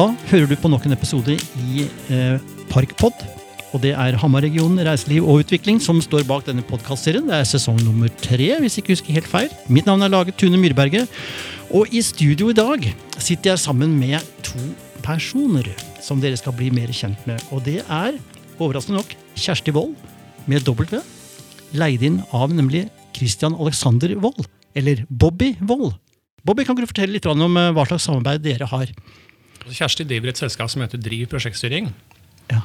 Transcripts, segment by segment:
Da hører du på nok en episode i eh, Parkpod. Og det er Hamar-regionen reiseliv og utvikling som står bak denne podkastserien. Det er sesong nummer tre, hvis jeg ikke husker helt feil. Mitt navn er Lage Tune Myrberget. Og i studio i dag sitter jeg sammen med to personer som dere skal bli mer kjent med. Og det er, overraskende nok, Kjersti Wold med W. Leid inn av nemlig Christian Alexander Wold. Eller Bobby Wold. Bobby, kan du fortelle litt om eh, hva slags samarbeid dere har? Kjersti driver et selskap som heter Driv prosjektstyring. Ja.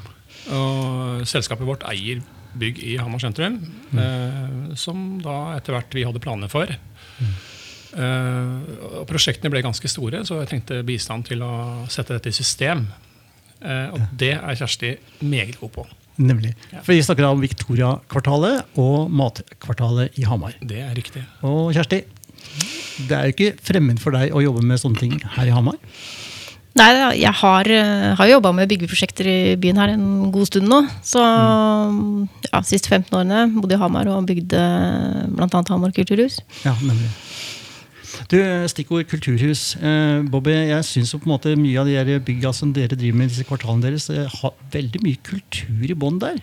Og selskapet vårt eier bygg i Hamar sentrum, eh, som da etter hvert vi hadde planer for. Eh, og prosjektene ble ganske store, så jeg tenkte bistand til å sette dette i system. Eh, og det er Kjersti meget god på. Nemlig. Ja. For vi snakker om Victoria-kvartalet og Matkvartalet i Hamar. Det er riktig. Og Kjersti, det er jo ikke fremmed for deg å jobbe med sånne ting her i Hamar? Nei, jeg har, eh, har jobba med byggeprosjekter i byen her en god stund nå. Så ja, siste 15 årene bodde i Hamar og bygde bl.a. Hamar kulturhus. Ja, nemlig. Du, Stikkord kulturhus. Eh, Bobby, jeg syns på mye av de bygga som dere driver med i disse kvartalene deres, eh, har veldig mye kultur i bånn der.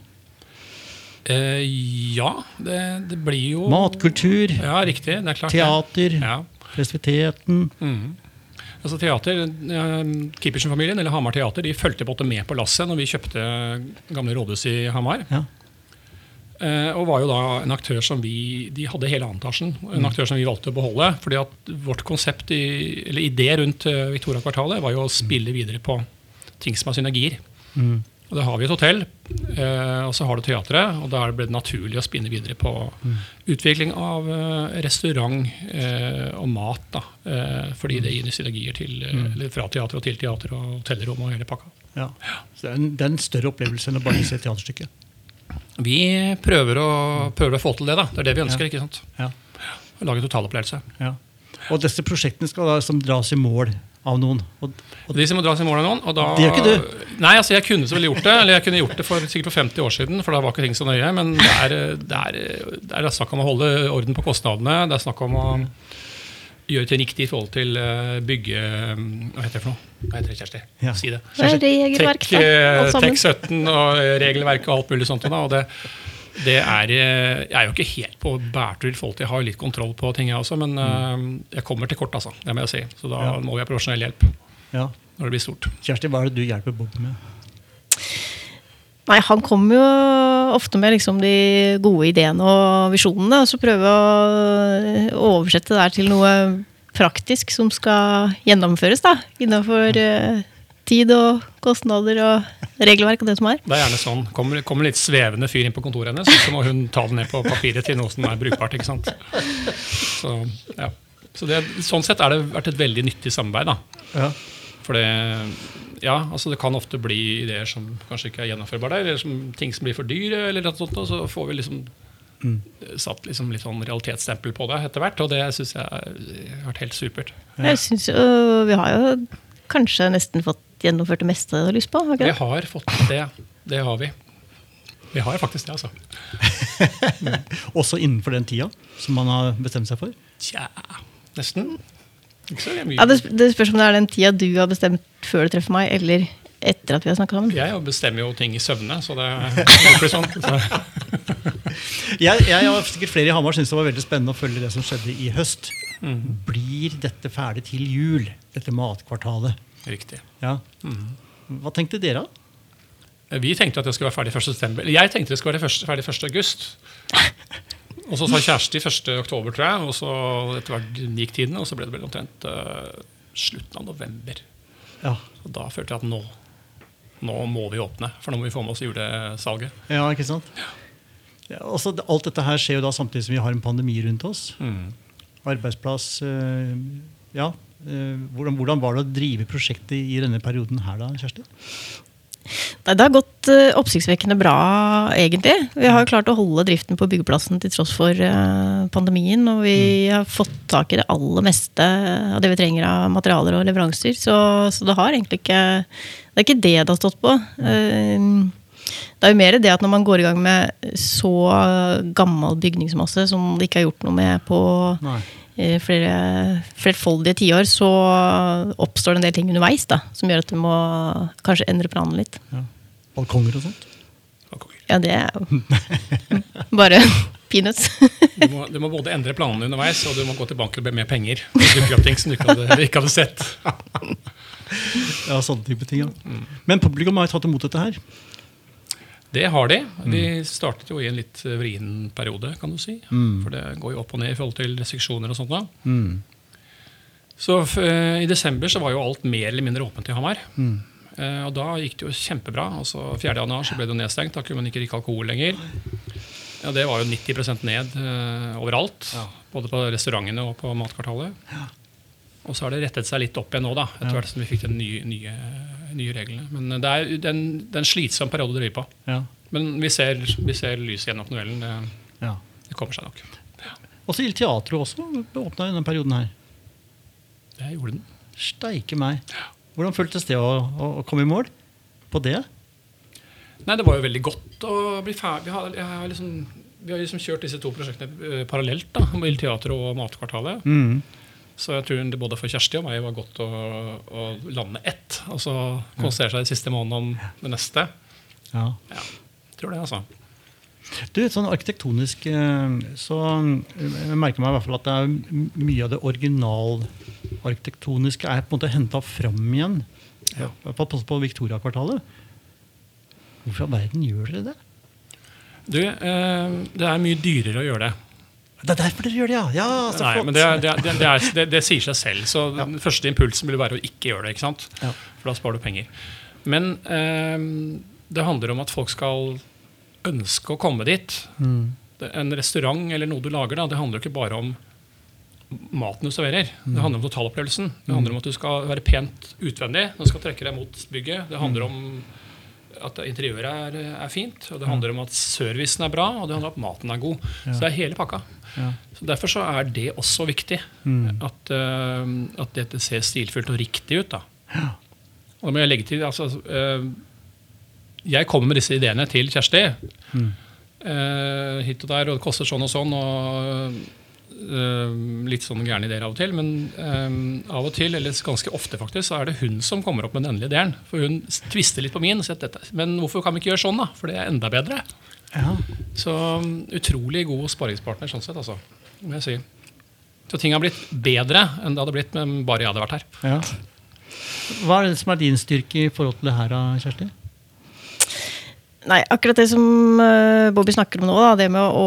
Eh, ja, det, det blir jo Matkultur, Ja, riktig. Det er klart. teater, Ja. festiviteten. Mhm. Altså teater, eh, Kippersen-familien eller Hamar Teater de fulgte på med på lasset når vi kjøpte gamle rådhus i Hamar. Ja. Eh, og var jo da en aktør som vi De hadde hele antasjen. En aktør som vi valgte å beholde. fordi at vårt konsept, i, eller idé rundt eh, Victoria-kvartalet var jo å spille videre på ting som har synergier. Mm. Og Da har vi et hotell, eh, og så har du teatret. Og da ble det naturlig å spinne videre på utvikling av eh, restaurant eh, og mat. da, eh, Fordi det gir synergier til, mm. eller fra teater og til teater og hotellrom og hele pakka. Ja. Så det er, en, det er en større opplevelse enn å bare se teaterstykket. Vi prøver å, prøver å få til det. da, Det er det vi ønsker. Ja. ikke sant? Ja. Lage totalopplevelse. Ja. Og disse prosjektene skal da som dras i mål av noen. Og, og, De som må dras i mål av noen. Og da, Det gjør ikke du. Nei, altså jeg kunne så vel gjort det. Eller jeg kunne gjort det for, sikkert for 50 år siden, for da var ikke ting så nøye. Men det er, det er, det er snakk om å holde orden på kostnadene. Det er snakk om å gjøre ting riktig i forhold til eh, bygge... Hva heter det for noe? Hva heter det, Kjersti? Ja. Si det. Det er regelverk, Tek. Tech 17 og regelverk og alt mulig sånt. Og det, det er, eh, jeg er jo ikke helt på bærtur i forhold til Jeg har jo litt kontroll på ting, jeg også, men mm. jeg kommer til kort, altså. Det må jeg si. Så da Ja. må vi ha profesjonell hjelp ja. når det blir stort. Kjersti, hva er det du hjelper Bob med? Nei, han kommer jo ofte med liksom de gode ideene og visjonene, og så prøver jeg å oversette det der til noe praktisk som skal gjennomføres, da. Innenfor eh, tid og kostnader og regelverk og det som er. Det er gjerne sånn. Kommer, kommer litt svevende fyr inn på kontoret hennes, så må hun ta det ned på papiret til noe som er brukbart. ikke sant? Så, ja. så det, sånn sett har det vært et veldig nyttig samarbeid. da. Ja. For det, ja, altså det kan ofte bli ideer som kanskje ikke er gjennomførbare der, eller som, ting som blir for dyre, eller noe sånt, og så får vi liksom satt liksom litt sånn realitetsstempel på det etter hvert, og det syns jeg har vært helt supert. Jeg synes jo, Vi har jo kanskje nesten fått gjennomført det meste jeg har lyst på. Har ikke Vi har fått det. Det har vi. Vi har faktisk det, altså. Også innenfor den tida som man har bestemt seg for? Tja, nesten. Ikke så mye. Ja, det, det spørs om det er den tida du har bestemt før du treffer meg, eller etter at vi har snakka sammen. Jeg bestemmer jo ting i søvne, så det blir sånn. Jeg, jeg og sikkert flere i Hamar syns det var veldig spennende å følge det som skjedde i høst. Blir dette ferdig til jul, dette matkvartalet? Riktig. Ja. Hva tenkte dere? da? Vi tenkte at det skulle være ferdig 1. september. Jeg tenkte det skulle være ferdig 1. august. Og så sa Kjersti 1. oktober, tror jeg. Og så etter hvert gikk tiden, og så ble det vel omtrent uh, slutten av november. Ja, Og da følte jeg at nå, nå må vi åpne, for nå må vi få med oss julesalget. ja ikke sant? Ja, også, alt dette her skjer jo da samtidig som vi har en pandemi rundt oss. Arbeidsplass uh, Ja. Eh, hvordan, hvordan var det å drive prosjektet i denne perioden her, da, Kjersti? Nei, det har gått eh, oppsiktsvekkende bra, egentlig. Vi har jo klart å holde driften på byggeplassen til tross for eh, pandemien. Og vi har fått tak i det aller meste av det vi trenger av materialer og leveranser. Så, så det har egentlig ikke Det er ikke det det har stått på. Det er jo mer det at når man går i gang med så gammel bygningsmasse som det ikke er gjort noe med på Nei. I flere flerfoldige tiår, så oppstår det en del ting underveis da, som gjør at du må kanskje endre planene litt. Balkonger og sånt. Ja, det er jo bare peanuts. Du må, du må både endre planene underveis, og du må gå tilbake og be mer penger. Det dukker opp ting som du ikke hadde, ikke hadde sett. Ja, sånne type ting, ja. Men publikum har jo tatt imot dette her. Det har de. De startet jo i en litt vrien periode, kan du si. For det går jo opp og ned i forhold til restriksjoner og sånt. da. Så eh, i desember så var jo alt mer eller mindre åpent i Hamar. Eh, og da gikk det jo kjempebra. Altså 4. januar så ble det jo nedstengt. Da kunne man ikke drikke alkohol lenger. Ja, Det var jo 90% ned uh, overalt. Både på restaurantene og på matkvartalet. Og så har det rettet seg litt opp igjen nå, da, etter hvert som vi fikk den nye, nye, nye reglene. Men det er, det er en, det er en slitsom periode å drive på. Ja. Men vi ser, vi ser lys gjennom tunnelen. Det, ja. det kommer seg nok. Også Il Teatro også åpna i denne perioden her. Det gjorde den. Steike meg. Hvordan føltes det å, å, å komme i mål på det? Nei, det var jo veldig godt å bli ferdig. Vi har, har liksom, vi har liksom kjørt disse to prosjektene eh, parallelt, da, med Teatro og Matkvartalet. Så jeg tror det både for Kjersti og meg var godt å, å lande ett. Og så konsentrere seg de siste månedene om det neste. Ja. Ja, tror det, altså. Du, sånn arkitektonisk eh, så eh, jeg merker meg i hvert fall at det er mye av det originalarkitektoniske er på en måte henta fram igjen. Ja. I hvert fall på, på Victoria-kvartalet. Hvorfor i all verden gjør dere det? Du, eh, det er mye dyrere å gjøre det. Det er derfor dere gjør det, ja! ja så Nei, flott. men det, det, det, det, sier seg selv. Så den første impulsen vil være å ikke gjøre det. ikke sant? Ja. For da sparer du penger. Men eh, det handler om at folk skal ønske å komme dit. Mm. En restaurant eller noe du lager, da, det handler jo ikke bare om maten du serverer. Det handler om totalopplevelsen. Det handler om at du skal være pent utvendig. Du skal trekke deg mot bygget. Det handler om at interiøret er, er fint. Og det handler om at servicen er bra, og det handler om at maten er god. Så det er hele pakka. Ja. Så Derfor så er det også viktig. At, uh, at dette ser stilfullt og riktig ut. Da. Og da må jeg legge til altså, uh, Jeg kommer med disse ideene til Kjersti. Eh, hit og der, og det koster sånn og sånn. og Litt sånn gærne ideer av og til. Men eh, av og til, eller ganske ofte faktisk, så er det hun som kommer opp med den endelige ideen. For hun tvister litt på min. Men hvorfor kan vi ikke gjøre sånn, da? For det er enda bedre. Ja. Så um, utrolig god sparringspartner sånn sett, altså. Må jeg si. Så ting har blitt bedre enn det hadde blitt med bare jeg hadde vært her. Ja. Hva er det som er din styrke i forhold til det her, Kjersti? Nei, akkurat det som eh, Bobby snakker om nå, da, det med å,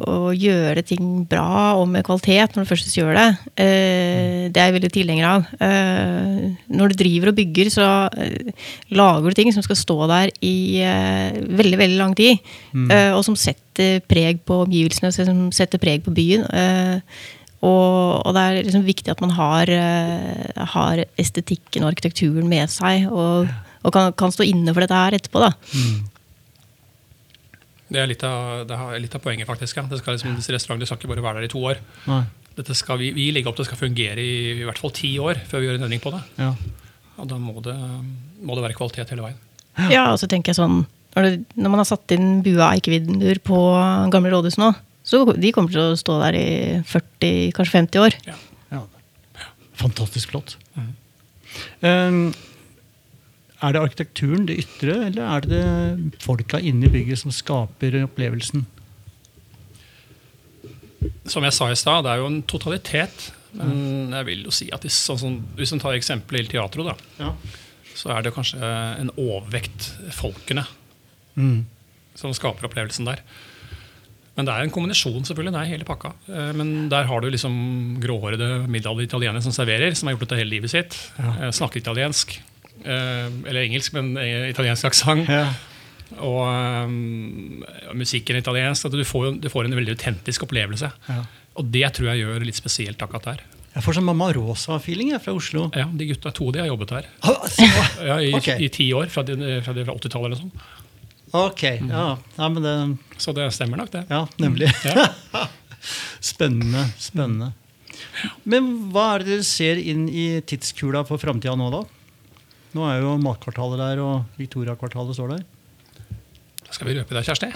å gjøre ting bra og med kvalitet når du først gjør det, eh, det er jeg veldig tilhenger av. Eh, når du driver og bygger, så eh, lager du ting som skal stå der i veldig, veldig lang tid, Mm. og som setter preg på omgivelsene, som setter preg på byen. Og, og det er liksom viktig at man har, har estetikken og arkitekturen med seg, og, og kan, kan stå inne for dette her etterpå. da. Det er litt av, det er litt av poenget, faktisk. Ja. Det skal liksom, disse restaurantene skal ikke bare være der i to år. Nei. Dette skal vi, vi legger opp til det skal fungere i, i hvert fall ti år før vi gjør en endring på det. Ja. Og da må det, må det være kvalitet hele veien. Ja, og så tenker jeg sånn Når, det, når man har satt inn bua eikevinduer på gamle rådhus nå, så de kommer til å stå der i 40, kanskje 50 år. Ja. Ja. Fantastisk flott. Um, er det arkitekturen, det ytre, eller er det det folka inne i bygget som skaper opplevelsen? Som jeg sa i stad, det er jo en totalitet. Men jeg vil jo si at hvis, sånn, hvis en tar eksempelet Il Teatro, da, Ja. så er det kanskje en overvekt folkene Mm. som skaper opplevelsen der. Men det er en kombinasjon, selvfølgelig. Det er hele pakka. Eh, Men der har du liksom gråhårede middelaldrende italienere som serverer, som har gjort dette hele livet sitt. Ja. Eh, Snakker italiensk. Eh, Eller engelsk, men eh, italiensk aksent. Ja. Og um, musikken er italiensk. Du får, du får en veldig autentisk opplevelse. Ja. Og det tror jeg gjør litt spesielt akkurat der. Jeg får sånn Mamma Rosa-feeling fra Oslo. Ja, De gutta, to de har jobbet her Ah, ja, i, okay. i ti år, fra, de, fra, de, fra 80-tallet eller sånt. Ok, ja. ja men det, Så det stemmer nok, det. ja nemlig. Ja. spennende. spennende. Men hva er det dere ser inn i tidskula for framtida nå, da? Nå er jo Matkvartalet der, og Victoria-kvartalet står der. Da Skal vi røpe det, Kjersti?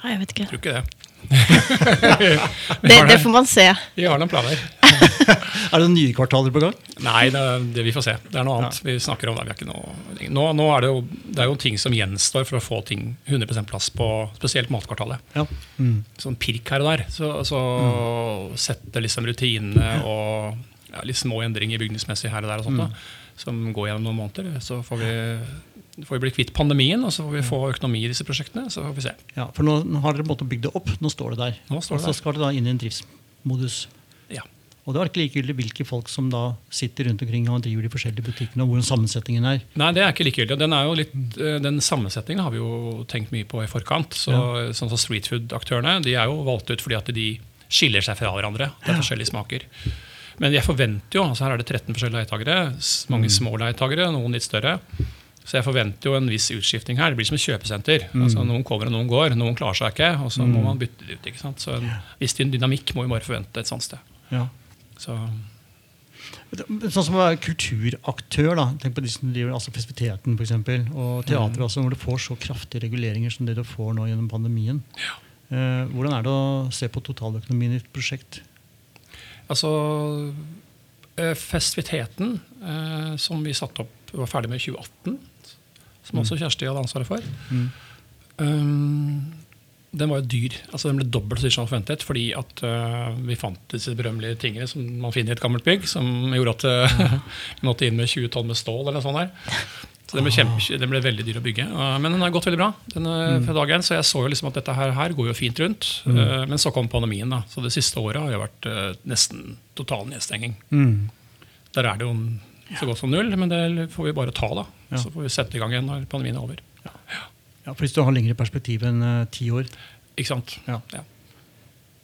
Nei, jeg vet ikke. Tror ikke det. Det, det får man se. Vi har noen planer. Er det nye kvartaler på gang? Nei, det, det vi får se. Det er noe annet vi snakker om. det. Vi ikke noe, nå, nå er det, jo, det er jo ting som gjenstår for å få ting 100 plass på spesielt matkvartalet. Ja. Mm. Sånn pirk her og der. Så, så sette liksom rutinene og ja, litt små endringer bygningsmessig her og der og sånt, da, som går gjennom noen måneder. Så får vi, får vi bli kvitt pandemien, og så får vi få økonomi i disse prosjektene. Så får vi se. ja, For nå, nå har dere måttet bygge det opp. Nå står det der. Nå står det og så der. skal det da inn i en driftsmodus. Ja. Og det var ikke likegyldig hvilke folk som da sitter rundt omkring og driver de forskjellige butikkene, og hvordan sammensetningen er. Nei, det er ikke likegyldig. Den, er jo litt, eh, den sammensetningen har vi jo tenkt mye på i forkant. Så, Sånn som Streetfood-aktørene de er jo valgt ut fordi at de skiller seg fra hverandre. Det er forskjellige smaker. Men jeg forventer jo, altså her er det 13 forskjellige leietakere, mange mange små leietakere, noen litt større. Så jeg forventer jo en viss utskifting her. Det blir som et kjøpesenter. Altså Noen kommer og noen går. Noen klarer seg ikke, og så må man bytte det ut. ikke sant? Så en viss dynamikk må vi bare forvente et sånt sted. Ja. Så, Sånn som å være kulturaktør, da. tenk på de som driver altså festiviteten for eksempel, og teatret også, hvor du får så kraftige reguleringer som det du får nå gjennom pandemien. Eh, hvordan er det å se på totaløkonomien i et prosjekt? Altså eh, Festiviteten, eh, som vi satte opp, var ferdig med i 2018, som også Kjersti hadde ansvaret for, um, den var jo dyr. altså Den ble dobbelt så dyr som forventet, fordi at uh, vi fant disse berømmelige tingene som man finner i et gammelt bygg, som gjorde at uh, vi måtte inn med 20 tonn med stål eller noe sånt der. Så den ble, kjempe, den ble veldig dyr å bygge. Men den har gått veldig bra. Den, mm. fra dag en, så jeg så jo liksom at dette her, her går jo fint rundt. Mm. men så kom pandemien. da, Så det siste året har jo vært uh, nesten total nedstenging. Der er det jo så godt som null, men det får vi bare ta. da. Ja. Så får vi sette i gang igjen når pandemien er over. Ja, for Hvis du har lengre perspektiv enn eh, ti år. Ikke sant? Ja. Ja.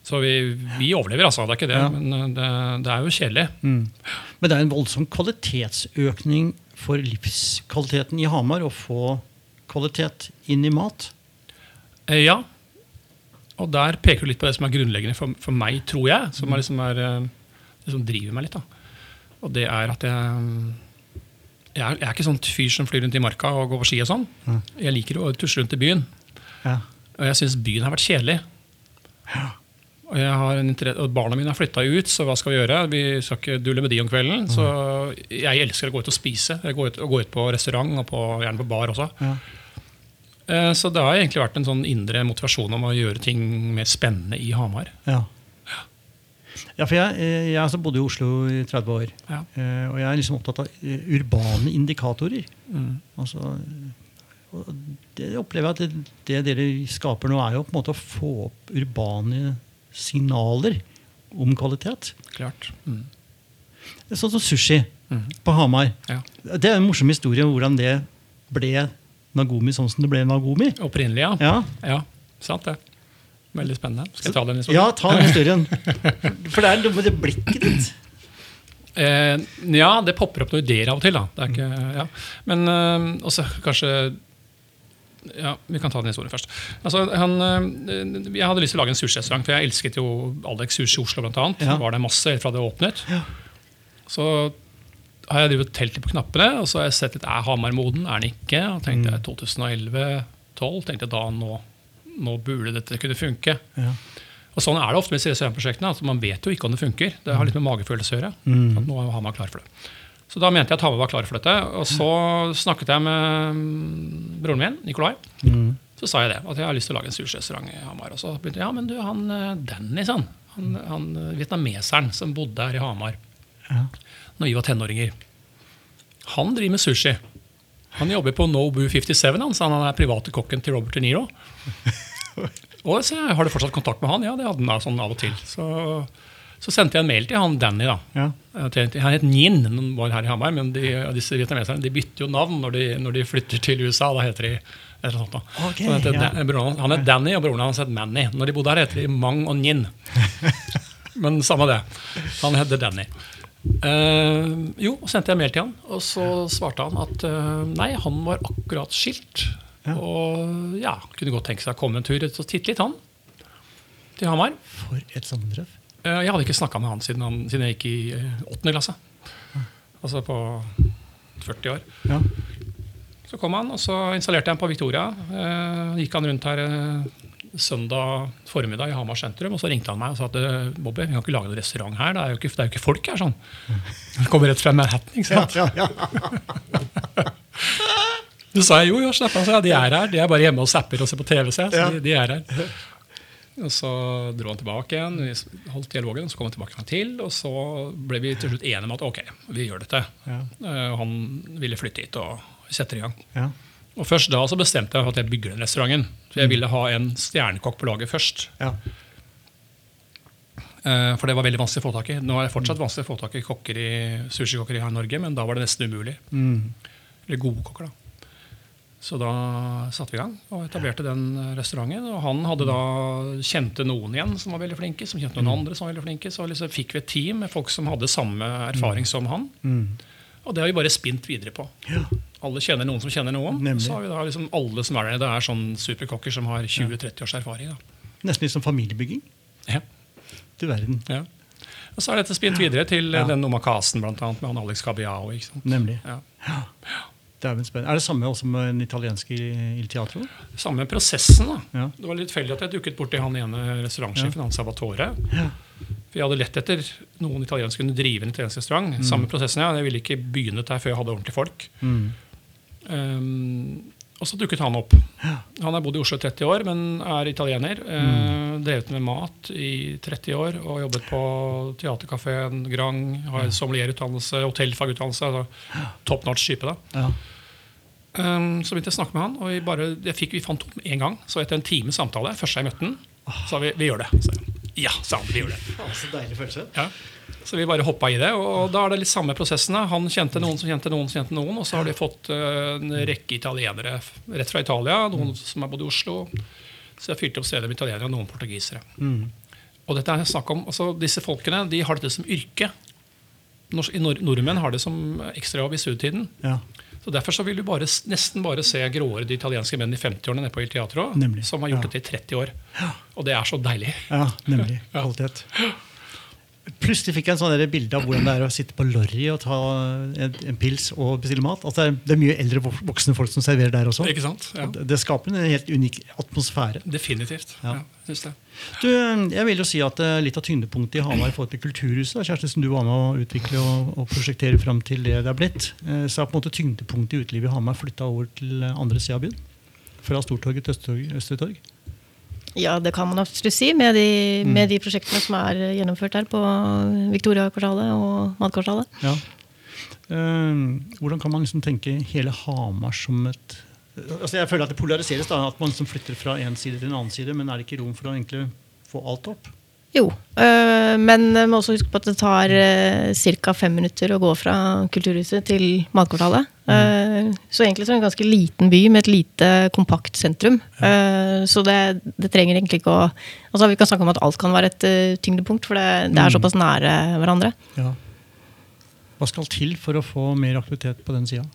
Så vi, vi overlever, altså. Det er ikke det. Ja. Men uh, det, det er jo kjedelig. Men det er en voldsom kvalitetsøkning for livskvaliteten i Hamar å få kvalitet inn i mat. Eh, ja. Og der peker du litt på det som er grunnleggende for, for meg, tror jeg. Som, er liksom er, eh, det som driver meg litt. da. Og det er at jeg jeg er, jeg er ikke sånn fyr som flyr rundt i marka og går på ski og sånn. Jeg liker å tusle rundt i byen. Ja. Og jeg syns byen har vært kjedelig. Og, jeg har en og barna mine har flytta ut, så hva skal vi gjøre? Vi skal ikke dulle med de om kvelden. Så jeg elsker å gå ut og spise. Jeg går ut, og gå ut på restaurant, og på, gjerne på bar også. Ja. Eh, Så det har egentlig vært en sånn indre motivasjon om å gjøre ting mer spennende i Hamar. Ja. ja, for jeg, eh, jeg altså bodde i Oslo i 30 år. Ja. Eh, Og jeg er liksom opptatt av urbane indikatorer. Mm. Altså, det opplever jeg at det, det dere skaper nå, er jo på en måte å få opp urbane signaler om kvalitet. Klart. Mm. Er Sånn som sushi mm. på Hamar. Ja. Det er en morsom historie om hvordan det ble Nagomi sånn som det ble Nagomi. Opprinnelig, ja. Ja, ja. Sant det. Veldig spennende. Skal jeg ta den historien? ja ta den historien. For det er noe med det blikket ditt. Eh, ja, det popper opp noen ideer av og til. da. Det ikke, ja. Men eh, også kanskje ja, Vi kan ta den historien først. Altså, han, eh, jeg hadde lyst til å lage en sushirestaurant, for jeg elsket jo Alex Sushi i Oslo. Blant annet. Ja. Var det masse helt fra det åpnet. Så har jeg drevet telt litt på knappene, og så har jeg sett litt er Hamar moden, er den ikke? Og tenkte jeg 2011-2012 tenkte jeg da nå, nå burde dette kunne funke. Ja. Og Sånn er det ofte med CSM-prosjektene. Altså Man vet jo ikke om det funker. Det har litt med magefølelse å gjøre. Mm. At nå er Hamar klar for det. Så da mente jeg at Hamar var klar for dette. Og så snakket jeg med mm, broren min, Nikolai. Mm. Så sa jeg det, at jeg har lyst til å lage en sushirestaurant i Hamar. Og så begynte jeg, ja, men du, han eh, Dennis, han, han, han eh, vietnameseren som bodde her i Hamar Ja. når vi var tenåringer, han driver med sushi. Han jobber på Nobu 57, han, så han er private kokken til Robert De Niro. Og så Har du fortsatt kontakt med han? Ja, det hadde han sånn av og til. Så, så sendte jeg en mail til han Danny. da. Ja. Han het Nyin, han var her i Hamar, men de, disse vietnameserne de bytter jo navn når de, når de flytter til USA. Da heter de et eller annet sånt. da. Ok, han, heter, ja. Broren han het Danny, og broren hans het Manny. Når de bodde her, heter de Mang og Nyin. Men samme det. Han heter Danny. Uh, jo, sendte jeg mail til han, og så svarte han at uh, nei, han var akkurat skilt. Ja. Og ja, kunne godt tenke seg å komme en tur ut og titte litt, han. Til Hamar. For et sammentreff. Eh, Jeg hadde ikke snakka med han siden, han siden jeg gikk i eh, åttende klasse. Altså på 40 år. Ja. Så kom han, og så installerte jeg han på Victoria. Eh, gikk han rundt her eh, søndag formiddag i Hamar sentrum, og så ringte han meg og sa at «Eh, Bobby, vi kan ikke lage noen restaurant her. Det er jo ikke, det er jo ikke folk her. sånn. Det kommer rett fra Manhattan. ikke sant? Ja, ja. ja. Så sa jeg jo, jo, slapp av, de er her. De er bare hjemme og zapper og ser på TV. Så, jeg, så de, de er her. Og så dro han tilbake igjen, vi holdt dialogen, så kom han tilbake til. Og så ble vi til slutt enige om at ok, vi gjør dette. Ja. Eh, han ville flytte hit og sette i gang. ja. Og først da så bestemte jeg for at jeg bygger den restauranten. Så jeg ville ha en stjernekokk på laget først. ja. Eh, For det var veldig vanskelig å få tak i. Nå er det fortsatt vanskelig å få tak i kokker i sushikokker her i Norge, men da var det nesten umulig. Mm. Eller gode kokker, da. Så da satte vi i gang og etablerte den restauranten. Og han hadde da kjente noen igjen som var veldig flinke, som kjente noen andre som var veldig flinke. Så liksom fikk vi et team med folk som hadde samme erfaring som han. Mm. Og det har vi bare spint videre på. Alle kjenner noen som kjenner noen. Nemlig. Så har vi da liksom alle som er der. Det er sånn superkokker som har 20-30 års erfaring. Da. Nesten litt som familiebygging. Ja. Til verden. Ja. Og så er dette spint videre til Ja. ja. den omakasen blant annet, med han Alex sant? Nemlig. Ja. Dæven spennende. Er det samme også med den italienske Il Teatro? Samme prosessen. da. Ja. Det var litt tilfeldig at jeg dukket borti han ene restaurantsjefen, han Salvatore. Ja. For jeg hadde lett etter noen italienske kunne drive en italiensk restaurant. Samme prosessen, ja. Jeg ville ikke begynne der før jeg hadde ordentlige folk. Mm. Um, og så dukket han opp. Han har bodd i Oslo i 30 år, men er italiener. eh, drevet med mat i 30 år og jobbet på teaterkafeen Grang. Har sommelierutdannelse, hotellfagutdannelse. Altså, top notch type. da. Ja. Um, så begynte jeg å snakke med han, og vi, bare, fikk, vi fant opp med en gang. Så etter en times samtale, første jeg møtte han, sa vi vi gjør det. Så, ja, sa han, vi gjør det. Så deilig følelse. Ja. Så vi bare hoppa i det. Og da er det litt samme prosessene. Han kjente noen som kjente noen som kjente noen, og så har de fått eh, en rekke italienere rett fra Italia. Noen som har bodd i Oslo. Så jeg fyrte opp stedet med italienere og noen portugisere. Mm. Og dette er snakk om, altså Disse folkene de har dette som yrke. Nors- nord Nordmenn har det som ekstrajobb i studietiden. Ja. Så Derfor så vil du bare, nesten bare se gråhårede italienske menn i 50-årene nede på Il Teatro som har gjort Ja. det i 30 år. Og det er så deilig. ja, nemlig. Kvalitet. Plutselig fikk jeg en sånn bilde av hvordan det er å sitte på Lorry og ta en, en pils og bestille mat. Altså, det, er, det er mye eldre voksne folk som serverer der også. Ikke sant? Ja. Det, det skaper en helt unik atmosfære. Definitivt. Ja. Ja. Du, jeg vil jo si at eh, Litt av tyngdepunktet i Hamar i forhold til Kulturhuset, Kjersti, som du var med å utvikle og, og prosjektere fram til det det er blitt, eh, så er på en måte tyngdepunktet i utelivet i Hamar flytta over til andre sida av byen. Fra Stortorget til Østertorg. Ja, det kan man absolutt si, med de, med de prosjektene som er gjennomført her på Victoria-kvartalet og Matkvartalet. Ja. Eh, hvordan kan man liksom tenke hele Hamar som et altså Jeg føler at det polariseres, da, at man liksom flytter fra en side til en annen side, men er det ikke rom for å egentlig få alt opp? Jo, øh, men vi må også huske på at det tar uh, ca. fem minutter å gå fra Kulturhuset til Matkvartalet. Mm. så egentlig så er det en ganske liten by med et lite, kompakt sentrum. Ja. så det, det trenger egentlig ikke å Altså Vi kan snakke om at alt kan være et eh, tyngdepunkt, for det, det er såpass nære hverandre. Ja. Hva skal til for å få mer aktivitet på den sida?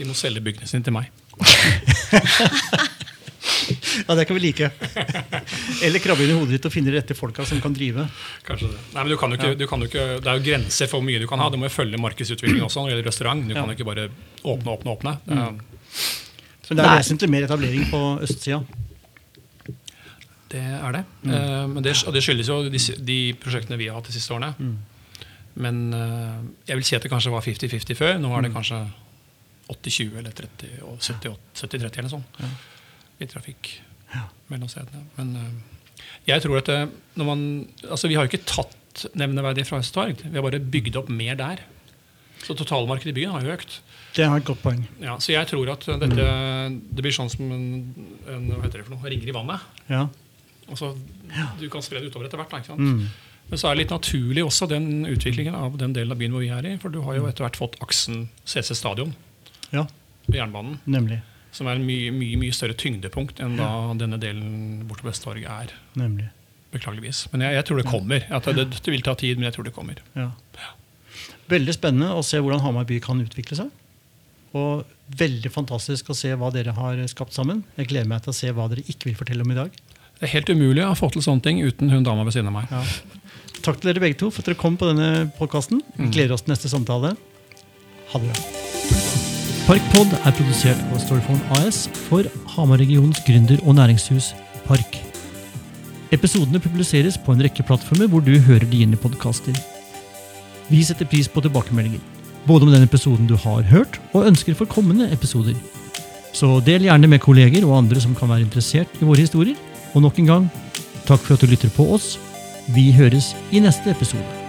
De må selge byggene sine til meg. Ja, det kan vi like. Eller krabbe inn i hodet ditt og finne de rette folka som kan drive. Kanskje det. Nei, men du kan jo ikke, du kan jo ikke, Det er jo grenser for hvor mye du kan ha. Du må jo følge markedsutviklingen også når det gjelder restaurant. Du Ja. kan jo ikke bare åpne, åpne, åpne. Mm. er, Så det er Nei. vesentlig mer etablering på østsida. det, er det. Eh, men det. Og det skyldes jo de, de prosjektene vi har hatt de siste årene. Men eh, jeg vil si at det kanskje var 50-50 før. Nå er det kanskje 80-20 eller 30 og 70-30 eller noe sånt. I trafikk mellom stedene. Men eh, jeg tror at det, når man, altså vi har jo ikke tatt nevneverdig fra Østtorg. Vi har bare bygd opp mer der. Så totalmarkedet i byen har jo økt. Det har et godt poeng. Ja, så jeg tror at dette det blir sånn som en, en hva heter det for noe, ringer i vannet. Ja. så Du kan spre det utover etter hvert. ikke sant? Mm. Men så er det litt naturlig også den utviklingen av den delen av byen hvor vi er i. For du har jo etter hvert fått aksen CC Stadion ja, på jernbanen. nemlig. Som er en mye, mye, mye større tyngdepunkt enn da denne delen borte på Vesttorget er. nemlig. Beklageligvis. Men jeg, jeg tror det kommer. At det, det vil ta tid, men jeg tror det kommer. Ja. Veldig spennende å se hvordan Hamar by kan utvikle seg. Og veldig fantastisk å se hva dere har skapt sammen. Jeg gleder meg til å se hva dere ikke vil fortelle om i dag. Det er helt umulig å få til sånne ting uten hun dama ved siden av meg. Ja. Takk til dere begge to for at dere kom på denne podkasten. Gleder oss til neste samtale. Ha det bra. Parkpod er produsert av Storyphone AS for Hamar-regionens gründer- og næringshus Park. Episodene publiseres på en rekke plattformer hvor du hører dine podkaster. Vi setter pris på tilbakemeldinger, både om den episoden du har hørt, og ønsker for kommende episoder. Så del gjerne med kolleger og andre som kan være interessert i våre historier. Og nok en gang, takk for at du lytter på oss. Vi høres i neste episode.